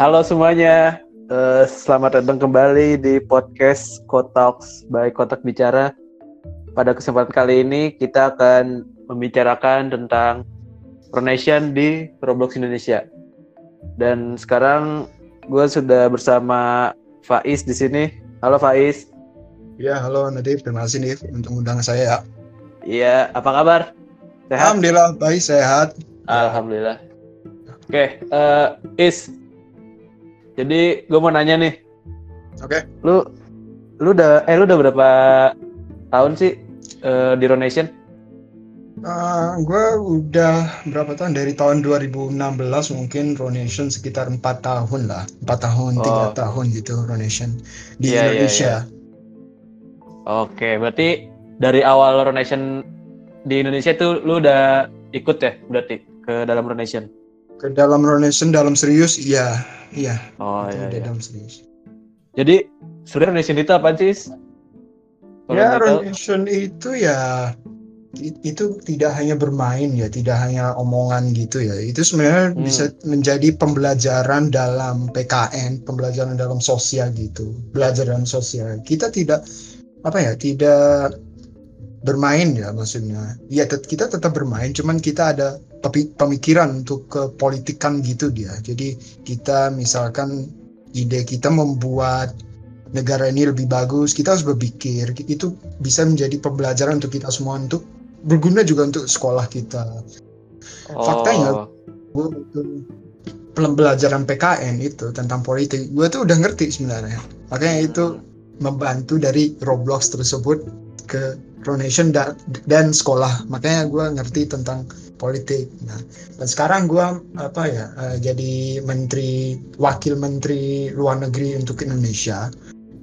Halo semuanya, uh, selamat datang kembali di podcast Kotalks by Kotak Bicara. Pada kesempatan kali ini kita akan membicarakan tentang Pronation di Roblox Indonesia. Dan sekarang gue sudah bersama Faiz di sini. Halo Faiz. Ya, halo Nadif. Terima kasih Nadif untuk undang saya ya. Iya, apa kabar? Sehat? Alhamdulillah, baik, sehat. Alhamdulillah. Oke, okay, uh, eh, Is. Jadi gue mau nanya nih. Oke. Okay. Lu lu udah eh lu udah berapa tahun sih uh, di Ronation? Uh, eh, gue udah berapa tahun dari tahun 2016 mungkin Ronation sekitar empat tahun lah empat tahun tiga oh. tahun gitu Ronation di yeah, iya, Indonesia. Yeah, yeah. Oke, berarti dari awal Ronation di Indonesia tuh lu udah ikut ya berarti ke dalam Ronation? Ke dalam Ronation dalam serius iya, iya. Oh iya, iya. dalam serius. Jadi sebenarnya Ronation itu apa sih? ya Ronation itu ya itu tidak hanya bermain ya, tidak hanya omongan gitu ya. Itu sebenarnya hmm. bisa menjadi pembelajaran dalam PKN, pembelajaran dalam sosial gitu, belajar dalam sosial. Kita tidak apa ya, tidak bermain ya maksudnya. Ya tet kita tetap bermain, cuman kita ada pemikiran untuk kepolitikan gitu dia. Jadi kita misalkan ide kita membuat negara ini lebih bagus, kita harus berpikir. Itu bisa menjadi pembelajaran untuk kita semua untuk berguna juga untuk sekolah kita. Oh. Faktanya gue pembelajaran PKN itu tentang politik, gue tuh udah ngerti sebenarnya. Makanya itu membantu dari Roblox tersebut ke Pronation da dan sekolah. Makanya gue ngerti tentang politik. Nah dan sekarang gue apa ya uh, jadi menteri wakil menteri luar negeri untuk Indonesia.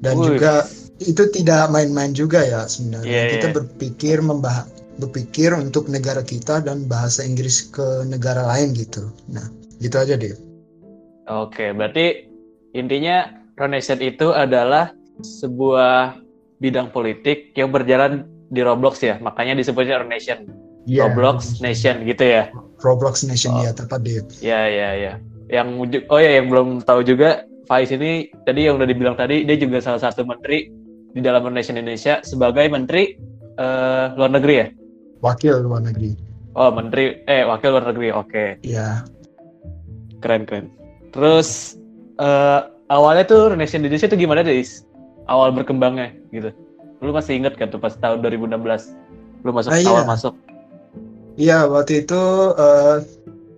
Dan Uy. juga itu tidak main-main juga ya sebenarnya. Yeah, kita yeah. berpikir membahas berpikir untuk negara kita dan bahasa Inggris ke negara lain gitu. Nah gitu aja deh oke berarti intinya Pronation itu adalah sebuah bidang politik yang berjalan di Roblox ya, makanya disebutnya Nation. Yeah, Roblox Nation gitu ya. Roblox Nation oh. ya tepat deh. Ya ya ya. Yang oh ya yang belum tahu juga Faiz ini tadi yang udah dibilang tadi dia juga salah satu menteri di dalam Nation Indonesia sebagai menteri uh, luar negeri ya. Wakil luar negeri. Oh menteri eh wakil luar negeri oke. Okay. Iya. Keren keren. Terus uh, awalnya tuh Nation Indonesia tuh gimana deh? Awal berkembangnya gitu. Lu masih inget kan tuh pas tahun 2016 lu masuk ah, awal iya. masuk? Iya waktu itu uh,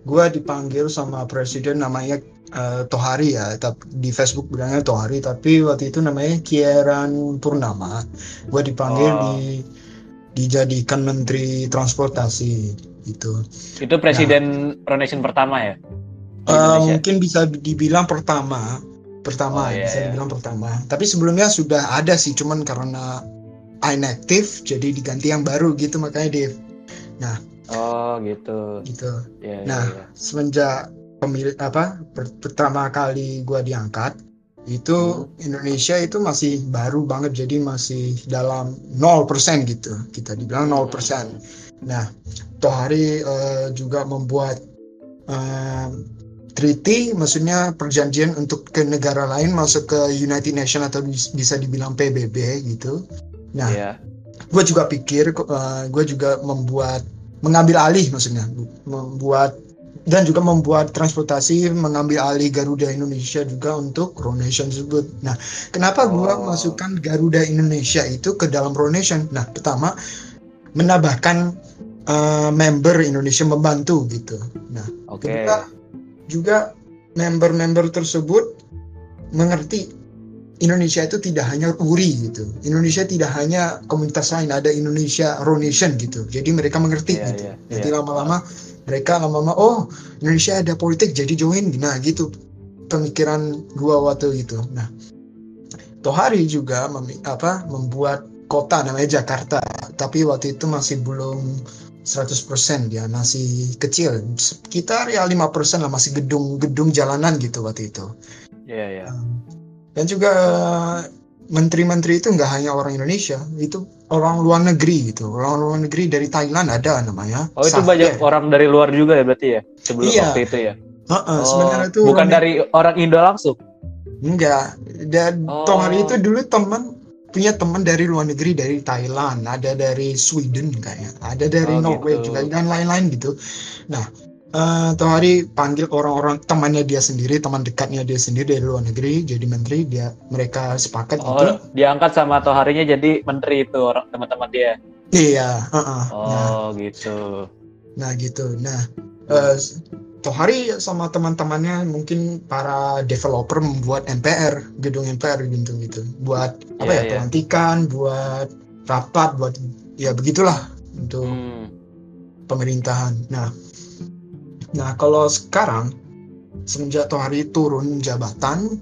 gua dipanggil sama presiden namanya uh, Tohari ya, tapi di Facebook bilangnya Tohari, tapi waktu itu namanya Kieran Purnama. Gua dipanggil oh. di dijadikan menteri transportasi itu. Itu presiden nah, Pronation pertama ya? Uh, mungkin bisa dibilang pertama pertama oh, iya, bisa iya. dibilang pertama tapi sebelumnya sudah ada sih cuman karena inactive jadi diganti yang baru gitu makanya Dev nah oh gitu gitu yeah, iya, nah yeah, yeah. semenjak pemilik apa per pertama kali gua diangkat itu hmm. Indonesia itu masih baru banget jadi masih dalam 0% gitu kita dibilang 0% hmm. nah Tohari uh, juga membuat uh, treaty maksudnya perjanjian untuk ke negara lain masuk ke United Nations atau bisa dibilang PBB gitu. Nah, yeah. gue juga pikir uh, eh, gue juga membuat mengambil alih maksudnya membuat dan juga membuat transportasi mengambil alih Garuda Indonesia juga untuk Ronation tersebut. Nah, kenapa gue oh. masukkan Garuda Indonesia itu ke dalam Ronation? Nah, pertama menambahkan uh, member Indonesia membantu gitu. Nah, okay. kedua juga member-member tersebut mengerti Indonesia itu tidak hanya URI gitu. Indonesia tidak hanya komunitas lain, ada Indonesia Ronation gitu. Jadi mereka mengerti yeah, gitu. Yeah, Jadi iya. lama-lama mereka lama-lama oh Indonesia ada politik jadi join. Nah gitu pemikiran gua waktu itu. Nah Tohari juga mem apa membuat kota namanya Jakarta, tapi waktu itu masih belum 100% dia masih kecil sekitar ya 5% lah masih gedung-gedung jalanan gitu waktu itu iya yeah, iya yeah. dan juga menteri-menteri itu nggak hanya orang Indonesia itu orang luar negeri gitu orang luar negeri dari Thailand ada namanya oh itu banyak orang dari luar juga ya berarti ya sebelum iya. waktu itu ya Uh, uh, Oh, sebenarnya itu bukan Roni- dari orang Indo langsung. enggak. Dan Oh. Tohari itu dulu teman punya teman dari luar negeri dari Thailand, ada dari Sweden kayaknya, ada dari Oh, Norway gitu. juga dan lain-lain gitu. Nah, eh Tohari panggil orang-orang temannya dia sendiri, teman dekatnya dia sendiri dari luar negeri jadi menteri, dia mereka sepakat gitu. Oh, diangkat sama Toharinya jadi menteri itu orang teman-teman dia. Iya, uh, uh. Nah, Oh, gitu. nah gitu. Nah, eh Tohari sama teman-temannya mungkin para developer membuat MPR, gedung MPR gitu gitu. Buat apa Iya, ya, iya. pelantikan, buat rapat, buat ya begitulah untuk Hmm. pemerintahan. Nah, nah kalau sekarang semenjak Tohari turun jabatan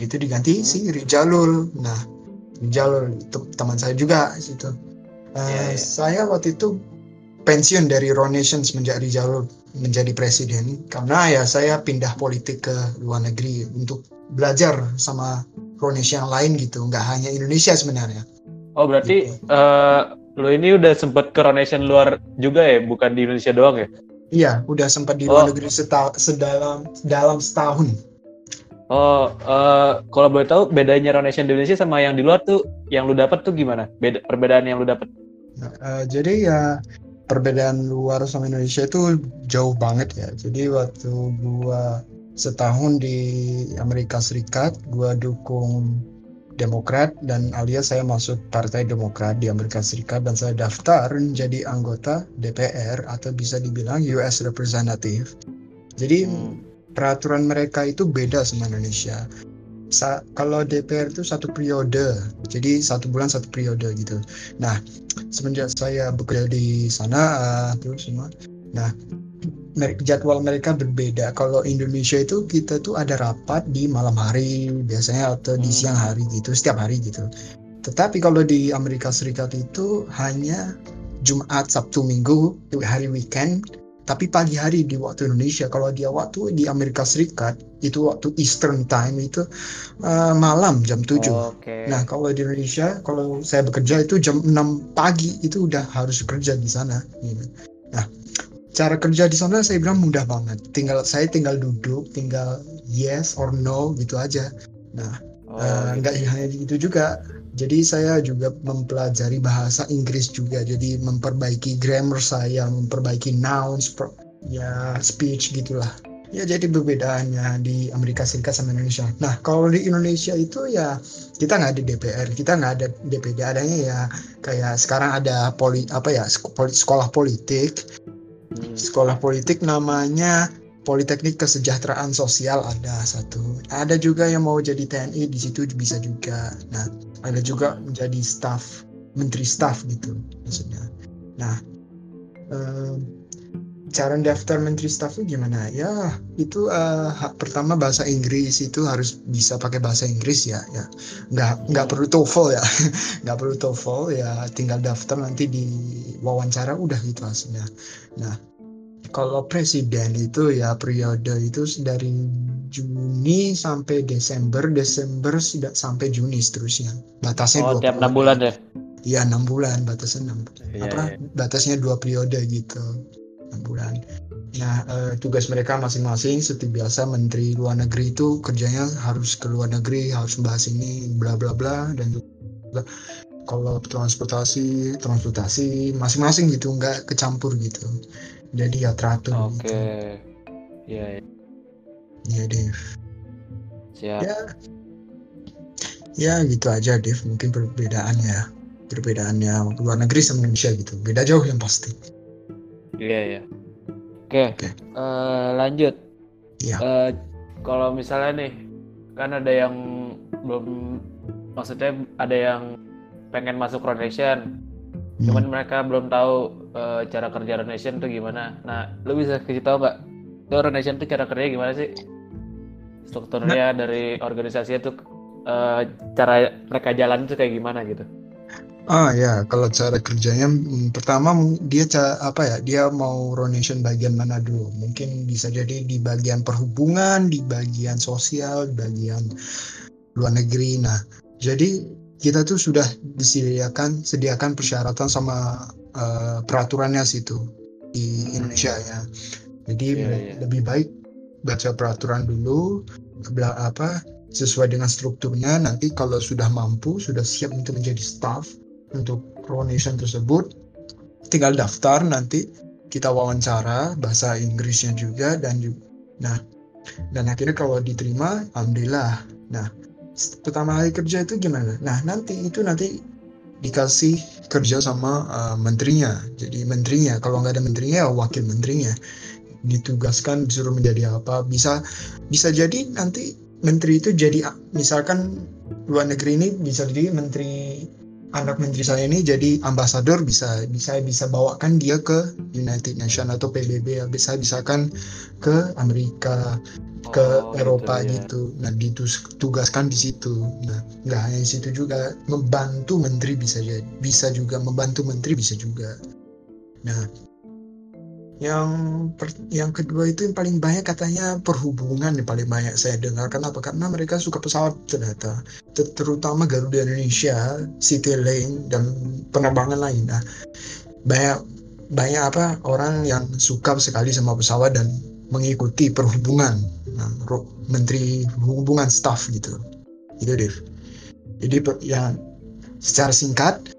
itu diganti Hmm. si Rijalul. Nah, Rijalul itu teman saya juga situ. Eh, Iya, iya. Saya waktu itu pensiun dari Ronation semenjak Rijalul menjadi presiden karena ya saya pindah politik ke luar negeri untuk belajar sama Ronation yang lain gitu, nggak hanya Indonesia sebenarnya. Oh, berarti Gitu. eh lo ini udah sempet coronation luar juga ya, bukan di Indonesia doang ya? Iya, udah sempat di luar Oh. negeri seta- sedalam dalam setahun. Oh, eh, kalau boleh tahu bedanya coronation di Indonesia sama yang di luar tuh, yang lu dapat tuh gimana? Beda perbedaan yang lu dapat? Nah, eh, jadi ya perbedaan luar sama Indonesia itu jauh banget ya. Jadi waktu gua setahun di Amerika Serikat, gua dukung Demokrat dan alias saya masuk Partai Demokrat di Amerika Serikat dan saya daftar menjadi anggota DPR atau bisa dibilang US Representative. Jadi Hmm. peraturan mereka itu beda sama Indonesia. Sa- kalau DPR itu satu periode, jadi satu bulan satu periode gitu. Nah, semenjak saya bekerja di sana uh, terus semua, nah jadwal mereka berbeda. Kalau Indonesia itu kita tuh ada rapat di malam hari biasanya atau di Hmm. siang hari gitu, setiap hari gitu. Tetapi kalau di Amerika Serikat itu hanya Jumat, Sabtu, Minggu, hari weekend tapi pagi hari di waktu Indonesia kalau dia waktu di Amerika Serikat itu waktu Eastern Time itu uh, malam jam 7 Oke. nah kalau di Indonesia kalau saya bekerja itu jam 6 pagi itu udah harus kerja di sana gitu. nah cara kerja di sana saya bilang mudah banget tinggal saya tinggal duduk tinggal yes or no gitu aja nah Oh, Eh, gitu. nggak hanya itu juga jadi saya juga mempelajari bahasa Inggris juga. Jadi memperbaiki grammar saya memperbaiki nouns per- ya speech gitulah. Ya jadi perbedaannya di Amerika Serikat sama Indonesia. Nah kalau di Indonesia itu ya kita nggak ada DPR kita nggak ada DPD adanya ya kayak sekarang ada poli apa ya sekolah politik. Hmm. sekolah politik namanya Politeknik Kesejahteraan Sosial ada satu. Ada juga yang mau jadi TNI di situ bisa juga. Nah, ada juga menjadi staff, menteri staff gitu maksudnya. Nah, eh, cara daftar menteri staff itu gimana? Ya, itu eh, hak pertama bahasa Inggris itu harus bisa pakai bahasa Inggris ya. Ya, nggak nggak perlu TOEFL ya, nggak perlu TOEFL ya. Tinggal daftar nanti di wawancara udah gitu hasilnya. Nah, kalau presiden itu ya periode itu dari Juni sampai Desember, Desember sudah sampai Juni seterusnya. Batasnya Oh, 20 tiap enam bulan deh. Iya enam bulan batasnya enam Iya, apa iya. batasnya dua periode gitu enam bulan. Nah eh, tugas mereka masing-masing seperti biasa menteri luar negeri itu kerjanya harus ke luar negeri harus membahas ini bla bla bla dan juga kalau transportasi transportasi masing-masing gitu nggak kecampur gitu jadi ya teratur Oke. gitu Iya, iya. ya Dev siap. ya ya gitu aja Dev mungkin perbedaannya perbedaannya luar negeri sama Indonesia gitu beda jauh yang pasti Iya, iya. Oke. Oke. eh, lanjut. Iya. Eh, kalau misalnya nih, kan ada yang belum, maksudnya ada yang pengen masuk Ronation, Hmm. cuman mereka belum tahu eh, cara kerja Ronation tuh gimana. Nah, lu bisa kasih tahu nggak? Tuh Ronation tuh cara kerjanya gimana sih? Strukturnya dari organisasinya tuh eh, cara mereka jalan tuh kayak gimana gitu? Ah ya, kalau cara kerjanya hmm, pertama dia ca- apa ya? Dia mau ronation bagian mana dulu? Mungkin bisa jadi di bagian perhubungan, di bagian sosial, di bagian luar negeri. Nah, jadi kita tuh sudah disediakan sediakan persyaratan sama eh, peraturannya situ di. Indonesia ya. Jadi me- iya. lebih baik baca peraturan dulu apa sesuai dengan strukturnya nanti kalau sudah mampu sudah siap untuk menjadi staff untuk Nation tersebut tinggal daftar nanti kita wawancara bahasa Inggrisnya juga dan juga nah dan akhirnya kalau diterima alhamdulillah nah pertama hari kerja itu gimana nah nanti itu nanti dikasih kerja sama uh, menterinya. Jadi menterinya kalau nggak ada menterinya ya wakil menterinya. Ditugaskan disuruh menjadi apa bisa bisa jadi nanti menteri itu jadi misalkan luar negeri ini bisa jadi menteri anak menteri saya ini jadi ambasador bisa bisa bisa bawakan dia ke United Nations atau PBB bisa misalkan ke Amerika ke oh, gitu Eropa gitu, ya. gitu. Nah ditugaskan di situ. Nah nggak hanya di situ juga membantu menteri bisa jadi bisa juga membantu menteri bisa juga. Nah yang per, yang kedua itu yang paling banyak katanya perhubungan yang paling banyak saya dengar. Kenapa? Karena mereka suka pesawat ternyata. Terutama Garuda Indonesia Citylink dan penerbangan lain. Nah banyak banyak apa orang yang suka sekali sama pesawat dan mengikuti perhubungan. Nah, menteri hubungan staff gitu. Itu deh jadi ya secara singkat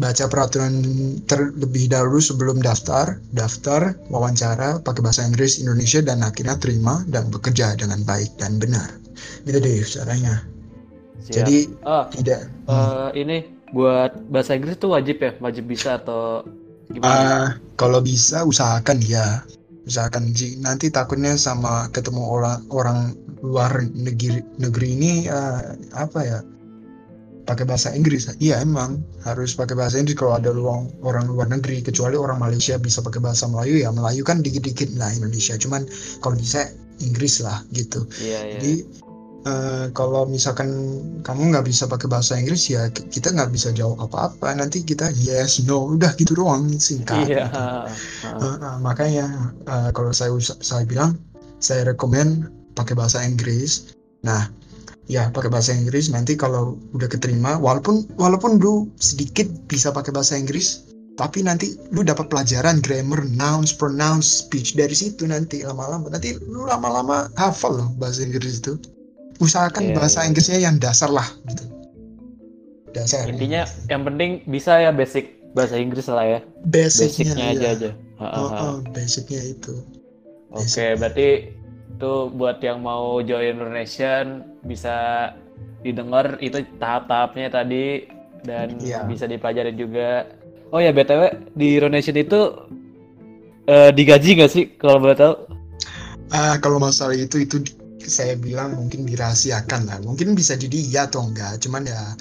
baca peraturan terlebih dahulu sebelum daftar, daftar, wawancara pakai bahasa Inggris Indonesia dan akhirnya terima dan bekerja dengan baik dan benar. Gitu deh caranya. Siap. Jadi oh, tidak. Uh, hmm. Ini buat bahasa Inggris tuh wajib ya, wajib bisa atau gimana? Uh, kalau bisa usahakan ya, usahakan. Nanti takutnya sama ketemu orang orang luar negeri negeri ini uh, apa ya? Pakai bahasa Inggris. Iya emang harus pakai bahasa Inggris kalau ada luang, orang luar negeri kecuali orang Malaysia bisa pakai bahasa Melayu. Ya Melayu kan dikit-dikit lah Indonesia. Cuman kalau bisa Inggris lah gitu. Iya, iya. jadi uh, kalau misalkan kamu nggak bisa pakai bahasa Inggris ya kita nggak bisa jawab apa-apa. Nanti kita yes no. Udah gitu doang singkat. Iya. gitu. uh, uh, makanya uh, kalau saya saya bilang saya rekomend pakai bahasa Inggris. Nah ya pakai bahasa Inggris nanti kalau udah keterima walaupun walaupun lu sedikit bisa pakai bahasa Inggris tapi nanti lu dapat pelajaran grammar, nouns, pronouns, speech dari situ nanti lama-lama. Nanti lu lama-lama hafal loh bahasa Inggris itu. Usahakan yeah, bahasa yeah. Inggrisnya yang dasar lah gitu. Dasar. Intinya yang penting bisa ya basic bahasa Inggris lah ya. Basicnya, basicnya aja ya. aja. Oh, oh, basicnya itu. Oke okay, berarti itu buat yang mau join Indonesian bisa didengar itu tahap-tahapnya tadi dan yeah. bisa dipelajari juga. Oh ya btw di Indonesian itu uh, digaji nggak sih kalau boleh tahu? Uh, kalau masalah itu itu saya bilang mungkin dirahasiakan lah. Mungkin bisa jadi iya atau enggak. Cuman ya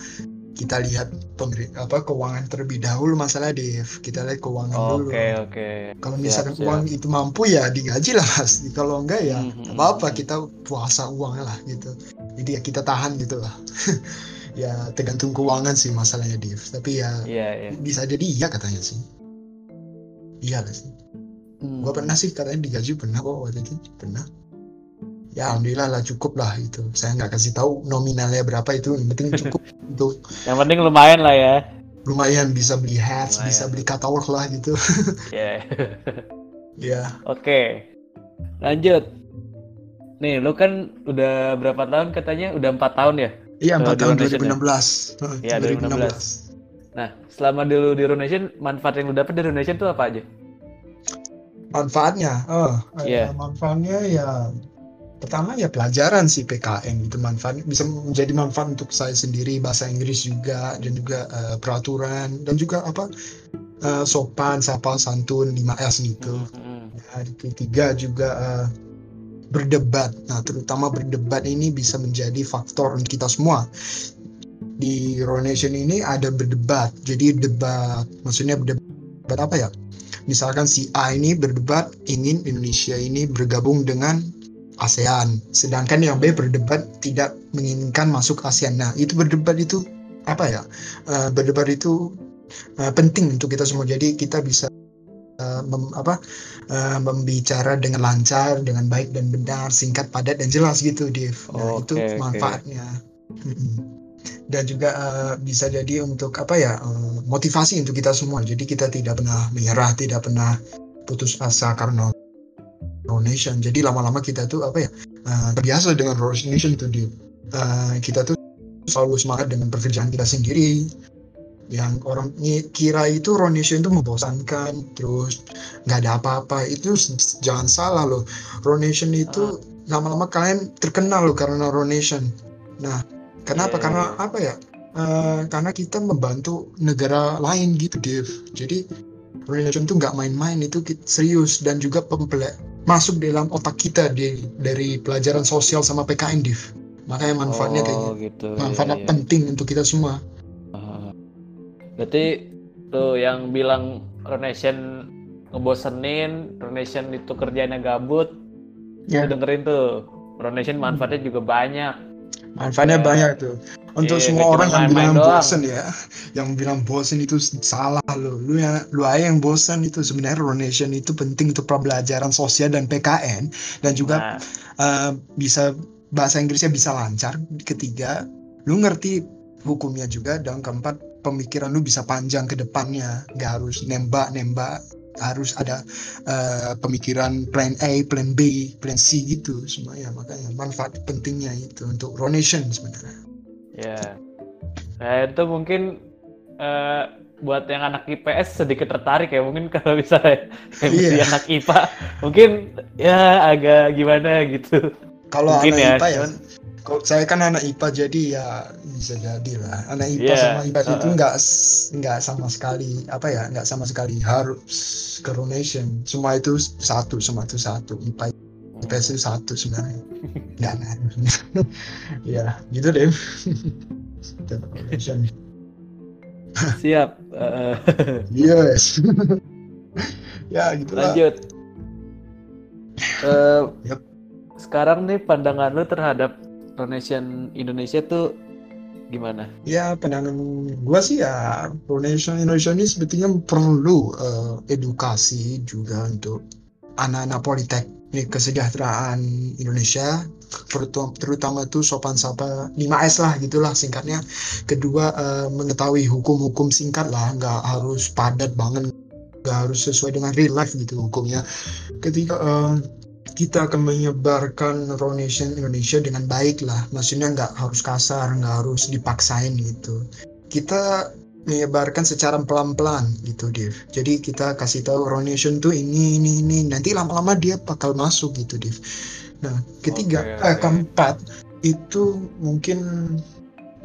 kita lihat pemerintah apa keuangan terlebih dahulu masalah Dev kita lihat keuangan okay, dulu oke oke kalau misalkan siap, uang itu mampu ya digaji lah pasti kalau enggak ya mm-hmm. apa apa kita puasa uang lah gitu jadi ya kita tahan gitu lah. Ya tergantung keuangan sih masalahnya Dev tapi ya yeah, yeah. bisa jadi iya katanya sih. Iya lah sih. Hmm. gua pernah sih katanya digaji pernah kok waktu itu. Pernah. Ya alhamdulillah lah cukup lah itu. Saya nggak kasih tahu nominalnya berapa itu. Yang penting cukup untuk yang penting lumayan lah ya. Lumayan bisa beli hats lumayan. bisa beli katalog lah gitu. Ya ya. Oke. Lanjut nih lu kan udah berapa tahun katanya? Udah empat tahun ya? Iya empat tahun 2016 ya? 2016 nah selama dulu di Indonesia manfaat yang lu dapet di Indonesia itu apa aja? Manfaatnya? Oh yeah. manfaatnya ya pertama ya pelajaran sih PKN itu manfaat bisa menjadi manfaat untuk saya sendiri bahasa Inggris juga dan juga uh, peraturan dan juga apa uh, sopan sapa santun 5S gitu. Mm-hmm. ya, ketiga juga uh, berdebat nah terutama berdebat ini bisa menjadi faktor untuk kita semua di Ronation ini ada berdebat jadi debat maksudnya berdebat apa ya misalkan si A ini berdebat ingin Indonesia ini bergabung dengan ASEAN. Sedangkan yang B berdebat tidak menginginkan masuk ASEAN. Nah, itu berdebat itu apa ya? Uh, berdebat itu uh, penting untuk kita semua. Jadi kita bisa uh, mem, apa uh, membicara dengan lancar, dengan baik dan benar, singkat, padat dan jelas gitu, Dev. Nah, okay, itu manfaatnya. Okay. Dan juga uh, bisa jadi untuk apa ya uh, motivasi untuk kita semua. Jadi kita tidak pernah menyerah, tidak pernah putus asa karena Ronation. Jadi lama-lama kita tuh apa ya uh, terbiasa dengan Ronation tuh di uh, kita tuh selalu semangat dengan pekerjaan kita sendiri. Yang orang kira itu Ronation itu membosankan, terus nggak ada apa-apa. Itu jangan salah loh. Ronation itu ah. lama-lama kalian terkenal loh karena Ronation. Nah, kenapa? Yeah. Karena apa ya? Uh, karena kita membantu negara lain gitu, Dev. Jadi Ronation itu nggak main-main, itu serius dan juga pemple masuk dalam otak kita di, dari pelajaran sosial sama PKN Div. Makanya manfaatnya oh, kayak gitu. gitu. Manfaatnya iya, iya. penting untuk kita semua. Berarti tuh yang bilang Renation ngebosenin, Renation itu kerjanya gabut. Ya. dengerin tuh. Renation manfaatnya juga banyak manfaatnya yeah. banyak tuh untuk yeah, semua orang yang bilang bosen ya yang bilang bosen itu salah lo lu ya lu aja yang bosen itu sebenarnya donation itu penting untuk pembelajaran sosial dan PKN dan juga nah. uh, bisa bahasa Inggrisnya bisa lancar ketiga lu ngerti hukumnya juga dan keempat pemikiran lu bisa panjang ke depannya gak harus nembak nembak harus ada uh, pemikiran plan A, plan B, plan C gitu semua ya makanya manfaat pentingnya itu untuk donation sebenarnya. Ya, nah, itu mungkin uh, buat yang anak IPS sedikit tertarik ya mungkin kalau bisa yeah. anak IPA mungkin ya agak gimana gitu. Kalau anak ya, IPA ya, kok saya kan anak IPA jadi ya bisa jadi lah. Anak IPA yeah. sama IPA uh, itu nggak nggak sama sekali apa ya nggak sama sekali harus coronation semua itu satu semua itu satu. IPA IPS itu satu sebenarnya. Nggak ya gitu deh. Siap. Uh, yes. Ya gitu lanjut. Uh, yep. sekarang nih pandangan lu terhadap Pronation Indonesia tuh gimana? Ya pandangan gue sih ya Pronation Indonesia ini sebetulnya perlu uh, edukasi juga untuk anak-anak politeknik kesejahteraan Indonesia terutama, tuh sopan sapa 5S lah gitulah singkatnya kedua uh, mengetahui hukum-hukum singkat lah nggak harus padat banget nggak harus sesuai dengan real life gitu hukumnya ketiga uh, kita akan menyebarkan Ronation Indonesia dengan baik lah. Maksudnya nggak harus kasar nggak harus dipaksain gitu. Kita menyebarkan secara pelan-pelan gitu Dev jadi kita kasih tahu Ronation tuh ini ini ini. Nanti lama-lama dia bakal masuk gitu Dev nah ketiga okay, okay. Eh, keempat itu mungkin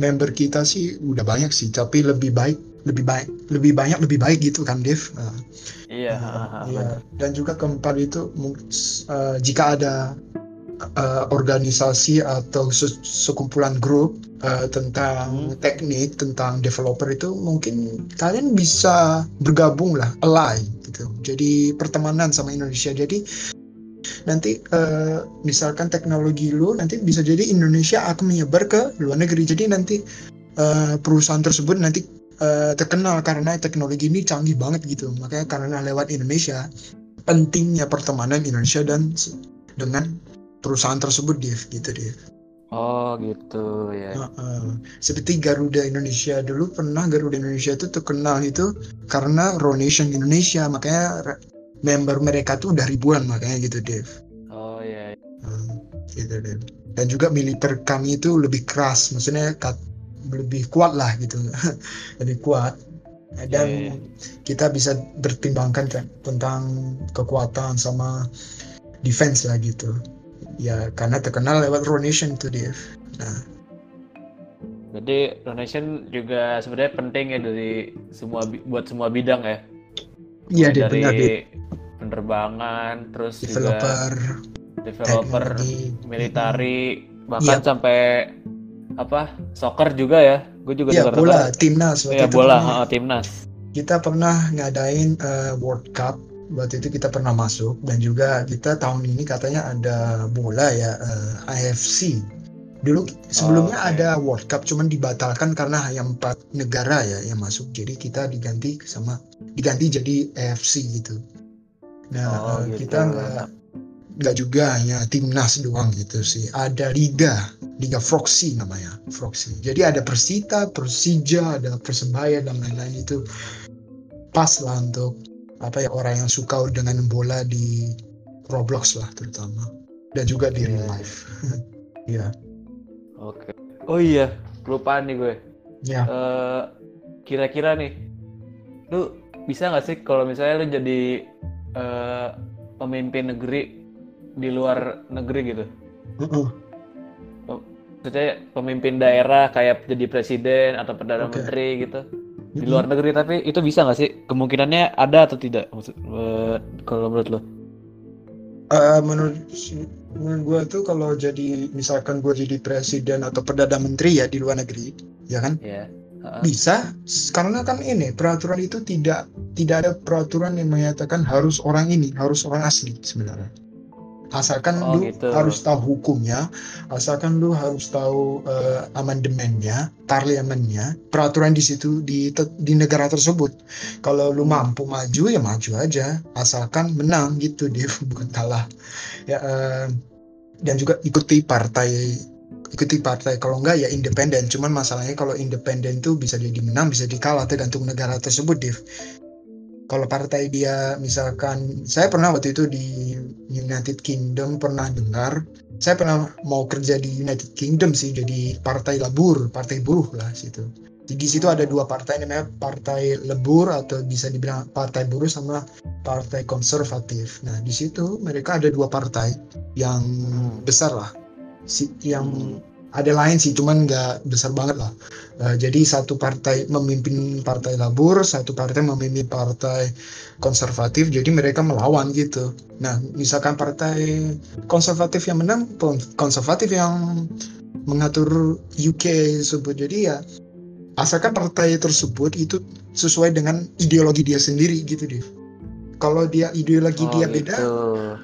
member kita sih udah banyak sih tapi lebih baik lebih baik lebih banyak lebih baik gitu kan Dev? Nah, iya uh, iya. dan juga keempat itu uh, jika ada uh, organisasi atau sekumpulan grup uh, tentang hmm. teknik tentang developer itu mungkin kalian bisa bergabung lah ally gitu. Jadi pertemanan sama Indonesia. Jadi nanti uh, misalkan teknologi lu nanti bisa jadi Indonesia akan menyebar ke luar negeri. Jadi nanti uh, perusahaan tersebut nanti uh, terkenal karena teknologi ini canggih banget gitu. Makanya karena lewat Indonesia pentingnya pertemanan Indonesia dan dengan perusahaan tersebut dia gitu dia. Oh gitu ya. Uh, uh, seperti Garuda Indonesia dulu pernah Garuda Indonesia itu terkenal itu karena Ronation Indonesia makanya member mereka tuh udah ribuan makanya gitu Dev. Oh iya. Uh, gitu Dev. Dan juga militer kami itu lebih keras, maksudnya lebih kuat lah gitu. Lebih kuat. Dan yeah, yeah. kita bisa bertimbangkan kan tentang kekuatan sama defense lah gitu. Ya karena terkenal lewat Ronation itu dia nah. Jadi donation juga sebenarnya penting ya dari semua buat semua bidang ya. Iya, dari benar, penerbangan, terus developer, juga developer, military, bahkan yep. sampai apa? Soccer juga ya? Gue juga ya, bola. Apa? timnas ya bola. pernah, uh, timnas. Kita pernah ngadain uh, World Cup. Waktu itu kita pernah masuk. Dan juga kita tahun ini katanya ada bola ya uh, AFC dulu sebelumnya oh, okay. ada World Cup cuman dibatalkan karena hanya empat negara ya yang masuk. Jadi kita diganti sama diganti jadi AFC gitu. Nah oh, gitu. kita nggak nggak juga hanya timnas doang gitu sih. Ada liga liga Froxy namanya Froxy jadi ada Persita Persija ada Persebaya dan lain-lain itu pas lah untuk apa ya orang yang suka dengan bola di Roblox lah terutama dan juga di real Iya. life. Iya. Oke. Oh iya, kelupaan nih gue. Ya. Eh, kira-kira nih, lu bisa nggak sih kalau misalnya lu jadi eh, pemimpin negeri di luar negeri gitu? Heeh. Maksudnya pemimpin daerah kayak jadi presiden atau perdana Oke. menteri gitu di luar negeri tapi itu bisa nggak sih kemungkinannya ada atau tidak maksud eh, kalau menurut lo? Eh, menurut menurut gue tuh kalau jadi misalkan gue jadi presiden atau perdana menteri ya di luar negeri, ya kan Ya. Heeh. bisa karena kan ini peraturan itu tidak tidak ada peraturan yang menyatakan harus orang ini harus orang asli sebenarnya. Asalkan Oh, lu gitu. harus tahu hukumnya, asalkan lu harus tahu eh, amandemennya, parlemennya, peraturan di situ di di negara tersebut. Kalau lu mampu maju ya maju aja, asalkan menang gitu dia bukan kalah. Ya eh, dan juga ikuti partai ikuti partai kalau enggak ya independen cuman masalahnya kalau independen tuh bisa jadi menang bisa jadi kalah tergantung negara tersebut Div kalau partai dia misalkan saya pernah waktu itu di United Kingdom pernah dengar saya pernah mau kerja di United Kingdom sih jadi partai labur partai buruh lah situ di situ ada dua partai namanya partai lebur atau bisa dibilang partai buruh sama partai konservatif nah di situ mereka ada dua partai yang besar lah si yang. Ada lain sih cuman nggak besar banget lah. Eh, jadi satu partai memimpin partai labur satu partai memimpin partai konservatif jadi mereka melawan gitu. Nah misalkan partai konservatif yang menang kon- konservatif yang mengatur UK tersebut. Jadi ya asalkan partai tersebut itu sesuai dengan ideologi dia sendiri gitu deh kalau dia ideologi Oh, dia gitu. beda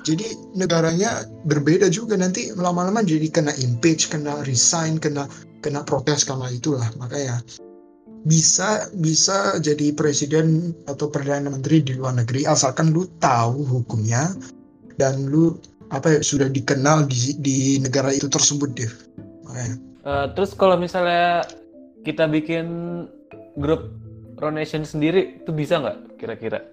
jadi negaranya berbeda juga nanti lama-lama jadi kena impeach, kena resign, kena kena protes karena itulah makanya bisa bisa jadi presiden atau perdana menteri di luar negeri asalkan lu tahu hukumnya dan lu apa ya sudah dikenal di di negara itu tersebut deh. Makanya. Eh, terus kalau misalnya kita bikin grup Ronation sendiri itu bisa nggak kira-kira?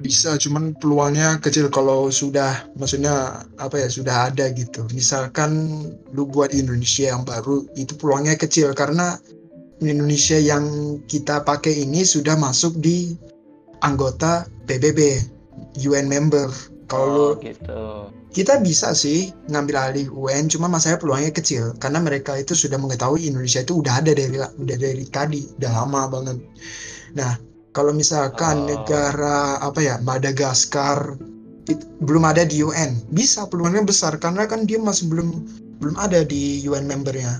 Bisa cuman peluangnya kecil kalau sudah maksudnya apa ya sudah ada gitu. Misalkan lu buat Indonesia yang baru itu peluangnya kecil karena Indonesia yang kita pakai ini sudah masuk di anggota PBB UN member. Kalau Oh, gitu. kita bisa sih ngambil alih UN cuma masalahnya peluangnya kecil. Karena mereka itu sudah mengetahui Indonesia itu udah ada dari udah dari tadi udah lama banget. Nah kalau misalkan Oh. negara apa ya Madagaskar it- belum ada di UN bisa peluangnya besar karena kan dia masih belum belum ada di UN membernya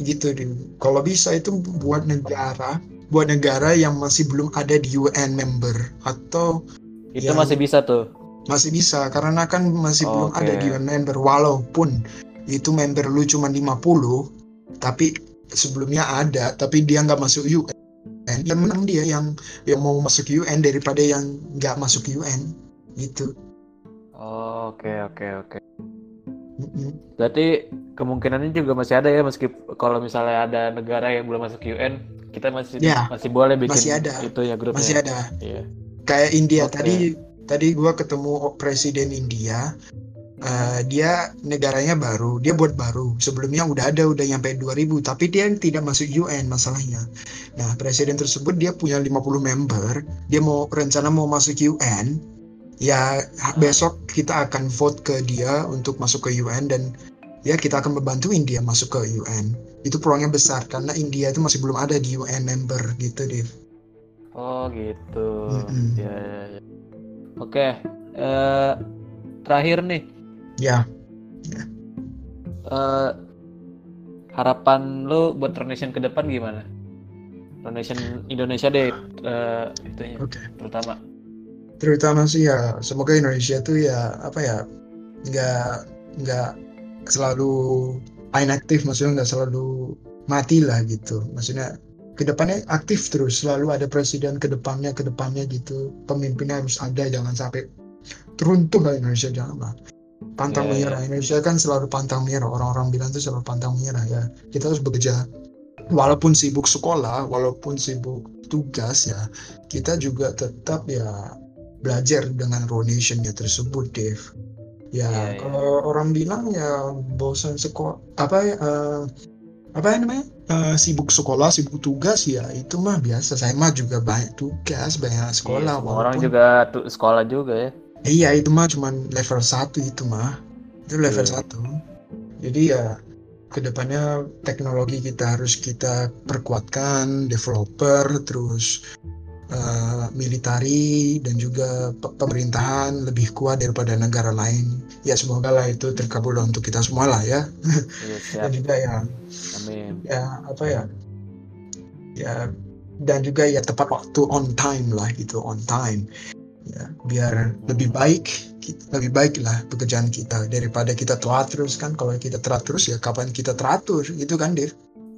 gitu deh kalau bisa itu buat negara buat negara yang masih belum ada di UN member atau Itu Yang- masih bisa tuh. masih bisa karena kan masih belum Oke. ada di UN member walaupun itu member lu cuma 50 tapi sebelumnya ada tapi dia nggak masuk UN yang menang dia yang yang mau masuk UN daripada yang nggak masuk UN gitu Oh, Oke, oke, oke. Berarti kemungkinannya juga masih ada ya meski kalau misalnya ada negara yang belum masuk UN, kita masih Ya, masih boleh bikin masih ada. itu ya grupnya. masih ada Iya. kayak India Oke. tadi tadi gua ketemu presiden India eh, dia negaranya baru dia buat baru sebelumnya udah ada udah nyampe 2000 tapi dia tidak masuk UN masalahnya nah presiden tersebut dia punya 50 member dia mau rencana mau masuk UN ya besok kita akan vote ke dia untuk masuk ke UN dan ya kita akan membantuin dia masuk ke UN itu peluangnya besar karena India itu masih belum ada di UN member gitu deh Oh gitu. Mm-mm. Ya, ya, ya. Oke. eh, terakhir nih, ya. Eh, harapan lu buat Ronation ke depan gimana? Ronation Indonesia deh, eh, itunya oke. terutama. terutama sih ya semoga Indonesia tuh ya apa ya nggak nggak selalu inaktif maksudnya nggak selalu mati lah gitu. Maksudnya ke depannya aktif terus selalu ada presiden ke depannya ke depannya gitu. Pemimpinnya harus ada jangan sampai teruntuh lah Indonesia jangan lah pantang Ya, ya. menyerah Indonesia kan selalu pantang menyerah orang-orang bilang tuh selalu pantang menyerah ya kita harus bekerja walaupun sibuk sekolah walaupun sibuk tugas ya kita juga tetap ya belajar dengan rotationnya tersebut, Dave. Ya, Iya, iya. kalau orang bilang ya bosan sekolah apa ya eh, apa ya namanya Eh, sibuk sekolah, sibuk tugas ya itu mah biasa. Saya mah juga banyak tugas, banyak sekolah. Iya, semua orang walaupun- juga tuh sekolah juga ya. Iya itu mah cuman level 1 itu mah itu level Iya. 1 jadi ya ke depannya teknologi kita harus kita perkuatkan developer terus eh, militari dan juga pe- pemerintahan lebih kuat daripada negara lain ya semoga lah itu terkabul untuk kita semua lah ya siap. dan juga ya Amin. ya apa ya ya dan juga ya tepat waktu on time lah gitu on time ya biar lebih baik lebih baik lah pekerjaan kita daripada kita telat terus kan. Kalau kita telat terus ya kapan kita teratur? Gitu kan Dev?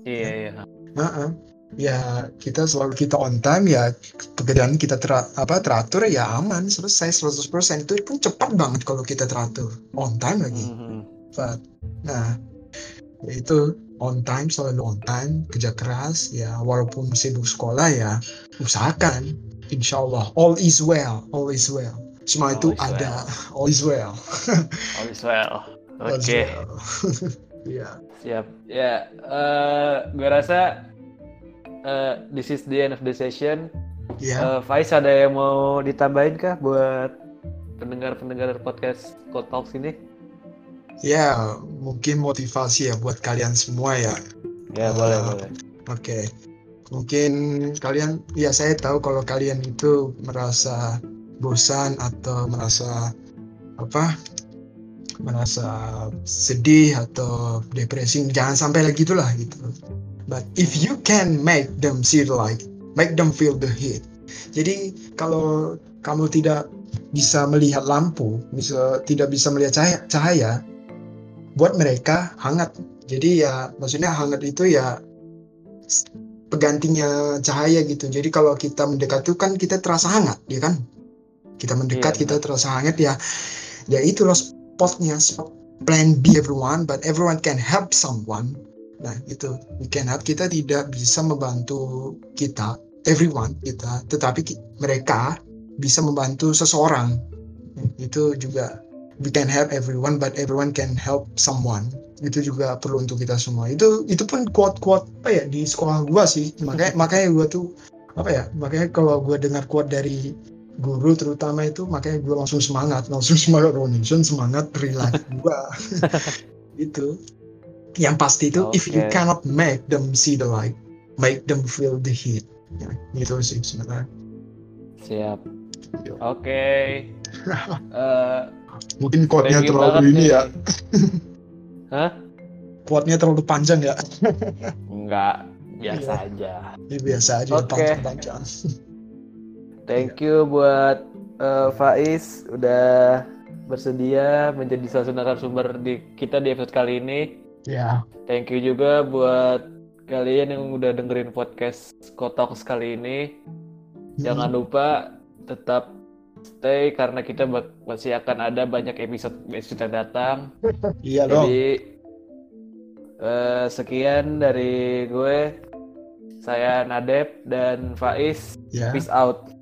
Iya, iya. Heeh. ya kita selalu kita on time ya pekerjaan kita tera- apa teratur ya aman. Selesai 100% itu pun cepat banget kalau kita teratur. On time lagi. Mhm. cepat. Nah, itu. On time selalu on time, kerja keras ya walaupun sibuk sekolah ya usahakan insya Allah all is well, all is well. Semua All itu is ada all is well. All is well. Oke, is well. Iya. siap. Ya, eh gue rasa eh, this is the end of the session. Ya, Eh, Faiz ada yang mau ditambahin kah buat pendengar-pendengar podcast Code Talks ini? ya mungkin motivasi ya buat kalian semua ya. Ya, Ah. boleh, boleh. Oke. Mungkin kalian ya saya tahu kalau kalian itu merasa bosan atau merasa apa? merasa sedih atau depresi jangan sampai lagi itulah gitu. But if you can make them see the light, make them feel the heat. Jadi kalau kamu tidak bisa melihat lampu, bisa tidak bisa melihat cahaya, cahaya buat mereka hangat. Jadi ya maksudnya hangat itu ya pegantinya cahaya gitu. Jadi kalau kita mendekat itu kan kita terasa hangat, ya kan? Kita mendekat Iya, kita terasa hangat ya. Ya itulah spotnya, spot plan B everyone, but everyone can help someone. Nah itu we can help. Kita tidak bisa membantu kita, everyone kita, tetapi ki- mereka bisa membantu seseorang. Itu juga we can help everyone, but everyone can help someone itu juga perlu untuk kita semua. Itu itu pun quote quote apa ya di sekolah gua sih. Makanya makanya gua tuh apa ya makanya kalau gua dengar quote dari guru terutama itu makanya gua langsung semangat langsung semangat donation semangat relax gua. Itu. Yang pasti itu if you cannot make them see the light make them feel the heat. Ya, gitu sih sebenarnya. Siap. Oke. Eh, mungkin quote-nya terlalu ini ya Hah? quote-nya terlalu panjang ya Enggak, biasa Iya. aja. ya biasa aja Oke. panjang-panjang Thank you buat eh, Faiz udah bersedia menjadi salah satu narasumber di kita di episode kali ini. ya Thank you juga buat kalian yang udah dengerin podcast Kotok kali ini. Jangan lupa tetap stay karena kita masih akan ada banyak episode episode yang datang. iya dong Jadi eh, sekian dari gue. Saya Nadep dan Faiz. ya Peace out.